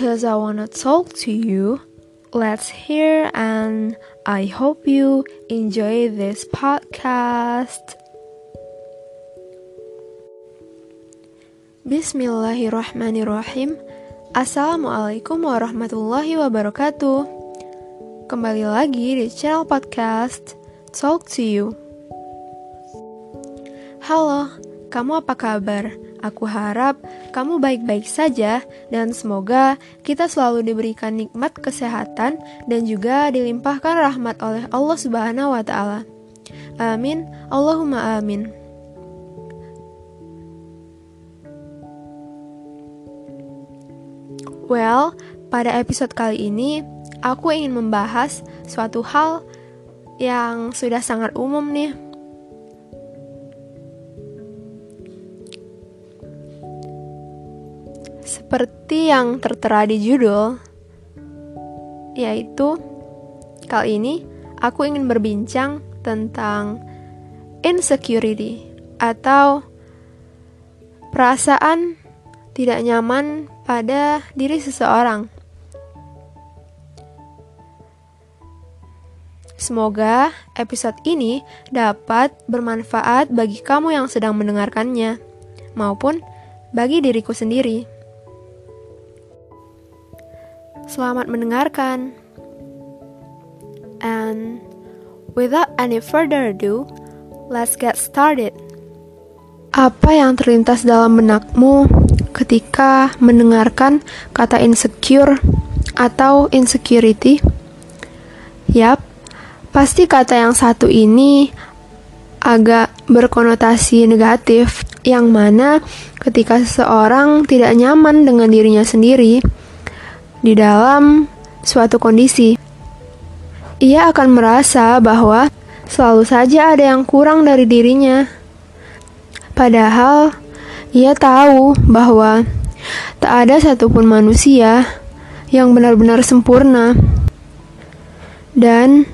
Cause I wanna talk to you. Let's hear and I hope you enjoy this podcast. Bismillahirrahmanirrahim. Assalamualaikum warahmatullahi wabarakatuh. Kembali lagi di channel podcast Talk to You. Halo, kamu apa kabar? Aku harap kamu baik-baik saja dan semoga kita selalu diberikan nikmat kesehatan dan juga dilimpahkan rahmat oleh Allah Subhanahu wa taala. Amin. Allahumma amin. Well, pada episode kali ini aku ingin membahas suatu hal yang sudah sangat umum nih Seperti yang tertera di judul, yaitu kali ini aku ingin berbincang tentang insecurity atau perasaan tidak nyaman pada diri seseorang. Semoga episode ini dapat bermanfaat bagi kamu yang sedang mendengarkannya, maupun bagi diriku sendiri. Selamat mendengarkan. And without any further ado, let's get started. Apa yang terlintas dalam benakmu ketika mendengarkan kata insecure atau insecurity? Yap, pasti kata yang satu ini agak berkonotasi negatif, yang mana ketika seseorang tidak nyaman dengan dirinya sendiri, di dalam suatu kondisi. Ia akan merasa bahwa selalu saja ada yang kurang dari dirinya. Padahal ia tahu bahwa tak ada satupun manusia yang benar-benar sempurna. Dan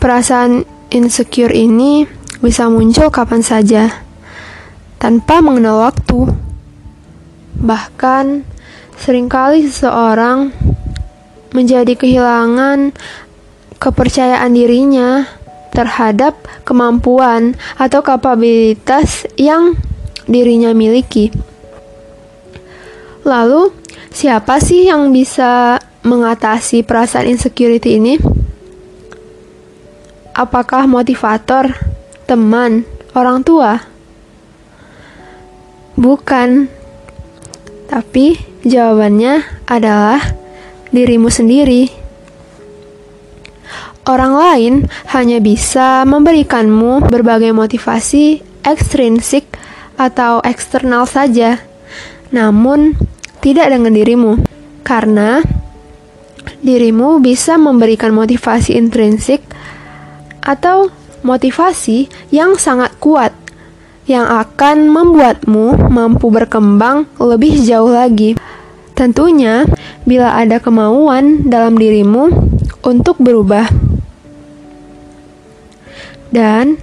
perasaan insecure ini bisa muncul kapan saja tanpa mengenal waktu. Bahkan Seringkali seseorang menjadi kehilangan kepercayaan dirinya terhadap kemampuan atau kapabilitas yang dirinya miliki. Lalu, siapa sih yang bisa mengatasi perasaan insecurity ini? Apakah motivator, teman, orang tua? Bukan, tapi Jawabannya adalah dirimu sendiri. Orang lain hanya bisa memberikanmu berbagai motivasi ekstrinsik atau eksternal saja, namun tidak dengan dirimu, karena dirimu bisa memberikan motivasi intrinsik atau motivasi yang sangat kuat yang akan membuatmu mampu berkembang lebih jauh lagi. Tentunya, bila ada kemauan dalam dirimu untuk berubah, dan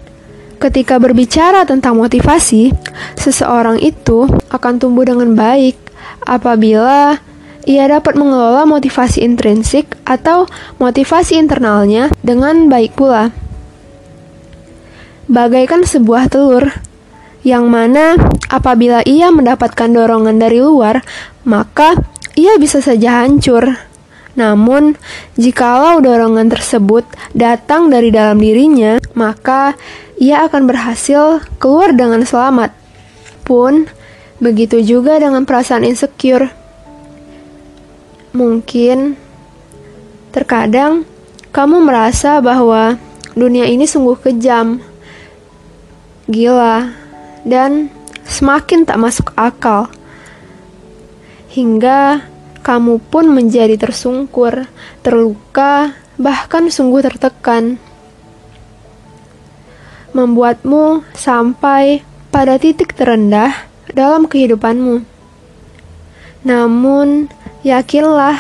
ketika berbicara tentang motivasi, seseorang itu akan tumbuh dengan baik apabila ia dapat mengelola motivasi intrinsik atau motivasi internalnya dengan baik pula. Bagaikan sebuah telur yang mana apabila ia mendapatkan dorongan dari luar, maka ia bisa saja hancur. Namun, jikalau dorongan tersebut datang dari dalam dirinya, maka ia akan berhasil keluar dengan selamat. Pun, begitu juga dengan perasaan insecure. Mungkin, terkadang kamu merasa bahwa dunia ini sungguh kejam, gila, dan semakin tak masuk akal. Hingga kamu pun menjadi tersungkur, terluka, bahkan sungguh tertekan. Membuatmu sampai pada titik terendah dalam kehidupanmu. Namun, yakinlah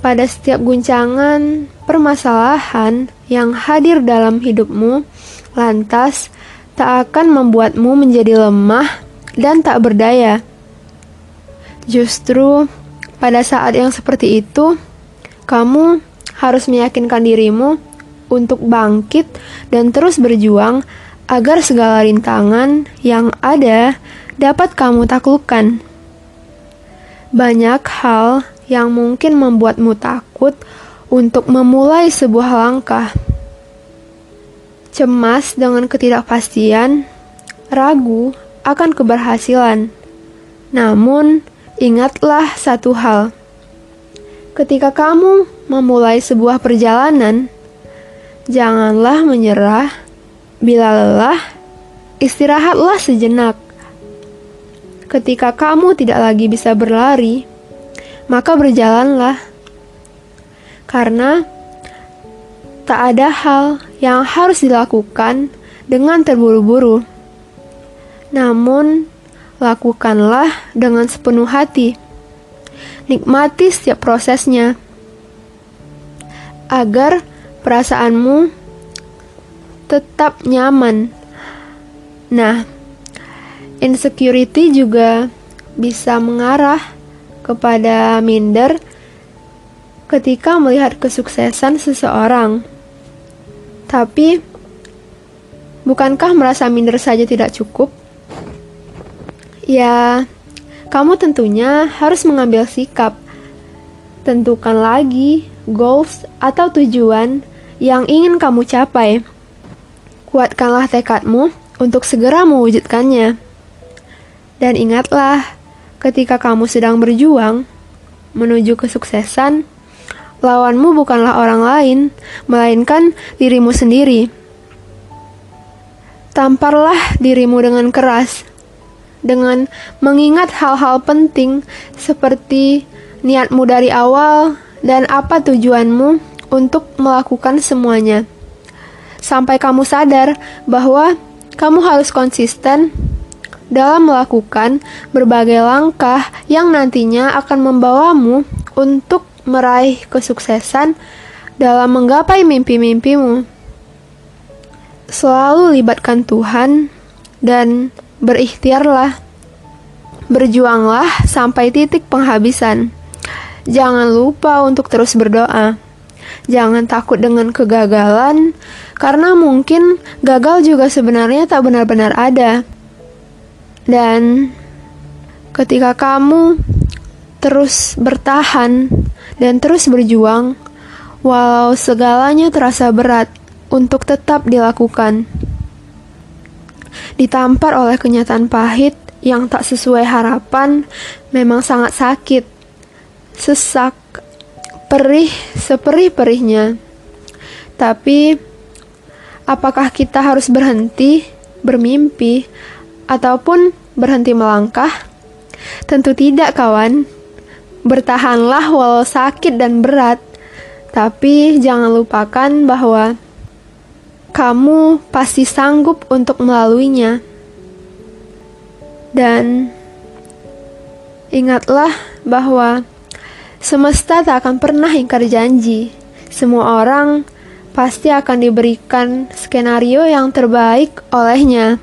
pada setiap guncangan permasalahan yang hadir dalam hidupmu, lantas tak akan membuatmu menjadi lemah dan tak berdaya. Justru pada saat yang seperti itu, kamu harus meyakinkan dirimu untuk bangkit dan terus berjuang agar segala rintangan yang ada dapat kamu taklukkan. Banyak hal yang mungkin membuatmu takut untuk memulai sebuah langkah. Cemas dengan ketidakpastian, ragu akan keberhasilan. Namun, ingatlah satu hal: ketika kamu memulai sebuah perjalanan, janganlah menyerah. Bila lelah, istirahatlah sejenak. Ketika kamu tidak lagi bisa berlari, maka berjalanlah, karena tak ada hal yang harus dilakukan dengan terburu-buru. Namun, lakukanlah dengan sepenuh hati. Nikmati setiap prosesnya agar perasaanmu tetap nyaman. Nah, insecurity juga bisa mengarah kepada minder ketika melihat kesuksesan seseorang. Tapi, bukankah merasa minder saja tidak cukup? Ya, kamu tentunya harus mengambil sikap. Tentukan lagi goals atau tujuan yang ingin kamu capai. Kuatkanlah tekadmu untuk segera mewujudkannya. Dan ingatlah, ketika kamu sedang berjuang menuju kesuksesan, lawanmu bukanlah orang lain, melainkan dirimu sendiri. Tamparlah dirimu dengan keras dengan mengingat hal-hal penting seperti niatmu dari awal dan apa tujuanmu untuk melakukan semuanya. Sampai kamu sadar bahwa kamu harus konsisten dalam melakukan berbagai langkah yang nantinya akan membawamu untuk meraih kesuksesan dalam menggapai mimpi-mimpimu. Selalu libatkan Tuhan dan Berikhtiarlah, berjuanglah sampai titik penghabisan. Jangan lupa untuk terus berdoa. Jangan takut dengan kegagalan, karena mungkin gagal juga sebenarnya tak benar-benar ada. Dan ketika kamu terus bertahan dan terus berjuang, walau segalanya terasa berat untuk tetap dilakukan ditampar oleh kenyataan pahit yang tak sesuai harapan, memang sangat sakit, sesak, perih seperih-perihnya. Tapi, apakah kita harus berhenti bermimpi ataupun berhenti melangkah? Tentu tidak, kawan. Bertahanlah walau sakit dan berat, tapi jangan lupakan bahwa kamu pasti sanggup untuk melaluinya. Dan ingatlah bahwa semesta tak akan pernah ingkar janji. Semua orang pasti akan diberikan skenario yang terbaik olehnya.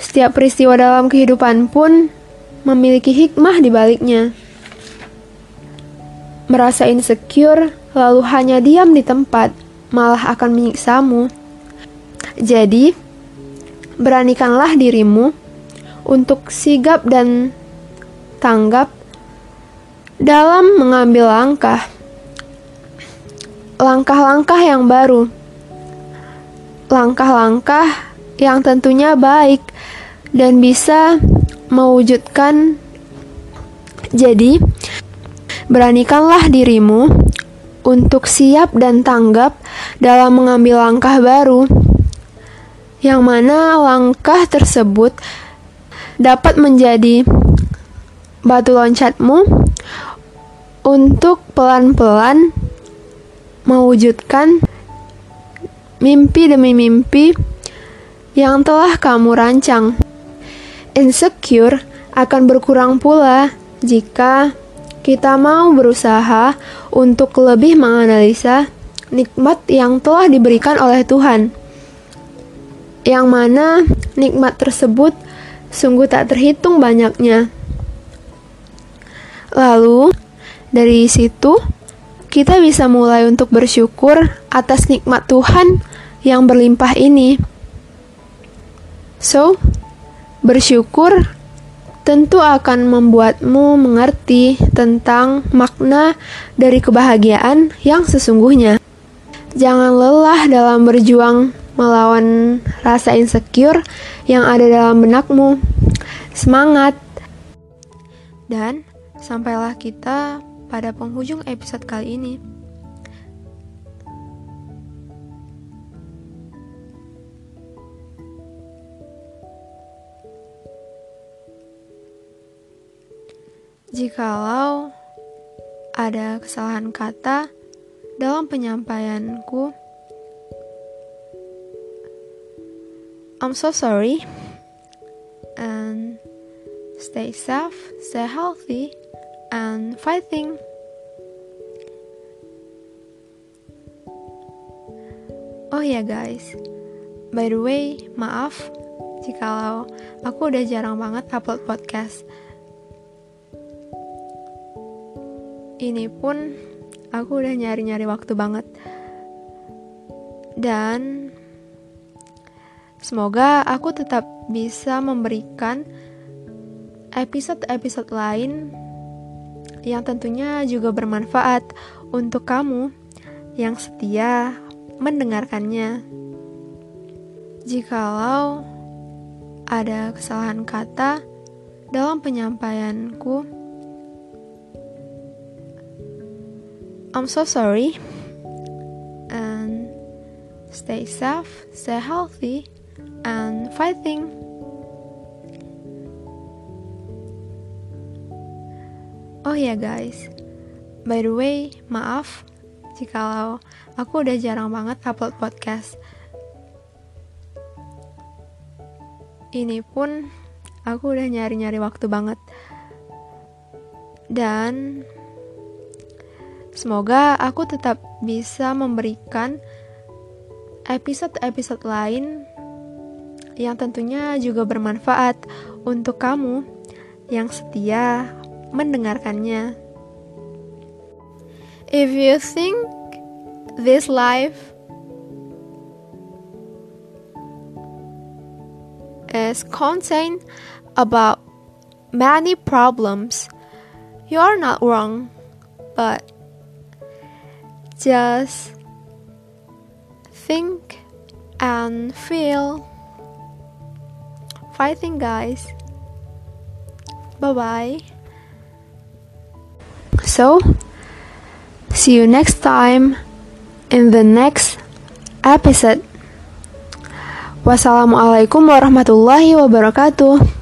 Setiap peristiwa dalam kehidupan pun memiliki hikmah di baliknya. Merasa insecure, lalu hanya diam di tempat malah akan menyiksamu. Jadi, beranikanlah dirimu untuk sigap dan tanggap dalam mengambil langkah. Langkah-langkah yang baru. Langkah-langkah yang tentunya baik dan bisa mewujudkan jadi beranikanlah dirimu untuk siap dan tanggap dalam mengambil langkah baru, yang mana langkah tersebut dapat menjadi batu loncatmu untuk pelan-pelan mewujudkan mimpi demi mimpi yang telah kamu rancang. Insecure akan berkurang pula jika kita mau berusaha untuk lebih menganalisa nikmat yang telah diberikan oleh Tuhan, yang mana nikmat tersebut sungguh tak terhitung banyaknya. Lalu, Dari situ, kita bisa mulai untuk bersyukur atas nikmat Tuhan yang berlimpah ini. So, bersyukur tentu akan membuatmu mengerti tentang makna dari kebahagiaan yang sesungguhnya. Jangan lelah dalam berjuang melawan rasa insecure yang ada dalam benakmu. Semangat! Dan sampailah kita pada penghujung episode kali ini. Jikalau ada kesalahan kata dalam penyampaianku, I'm so sorry. And stay safe, stay healthy, and fighting. Oh ya guys, by the way, maaf jikalau aku udah jarang banget upload podcast ini pun aku udah nyari-nyari waktu banget dan semoga aku tetap bisa memberikan episode-episode lain yang tentunya juga bermanfaat untuk kamu yang setia mendengarkannya. Jikalau ada kesalahan kata dalam penyampaianku, I'm so sorry. And stay safe, stay healthy, and fighting. Oh ya guys, by the way, maaf jikalau aku udah jarang banget upload podcast. Ini pun aku udah nyari-nyari waktu banget. Dan Semoga aku tetap bisa memberikan episode-episode lain yang tentunya juga bermanfaat untuk kamu yang setia mendengarkannya. If you think this life is contained about many problems, you are not wrong, but just think and feel. Fighting, guys. Bye bye. So, see you next time in the next episode. Wassalamualaikum warahmatullahi wabarakatuh.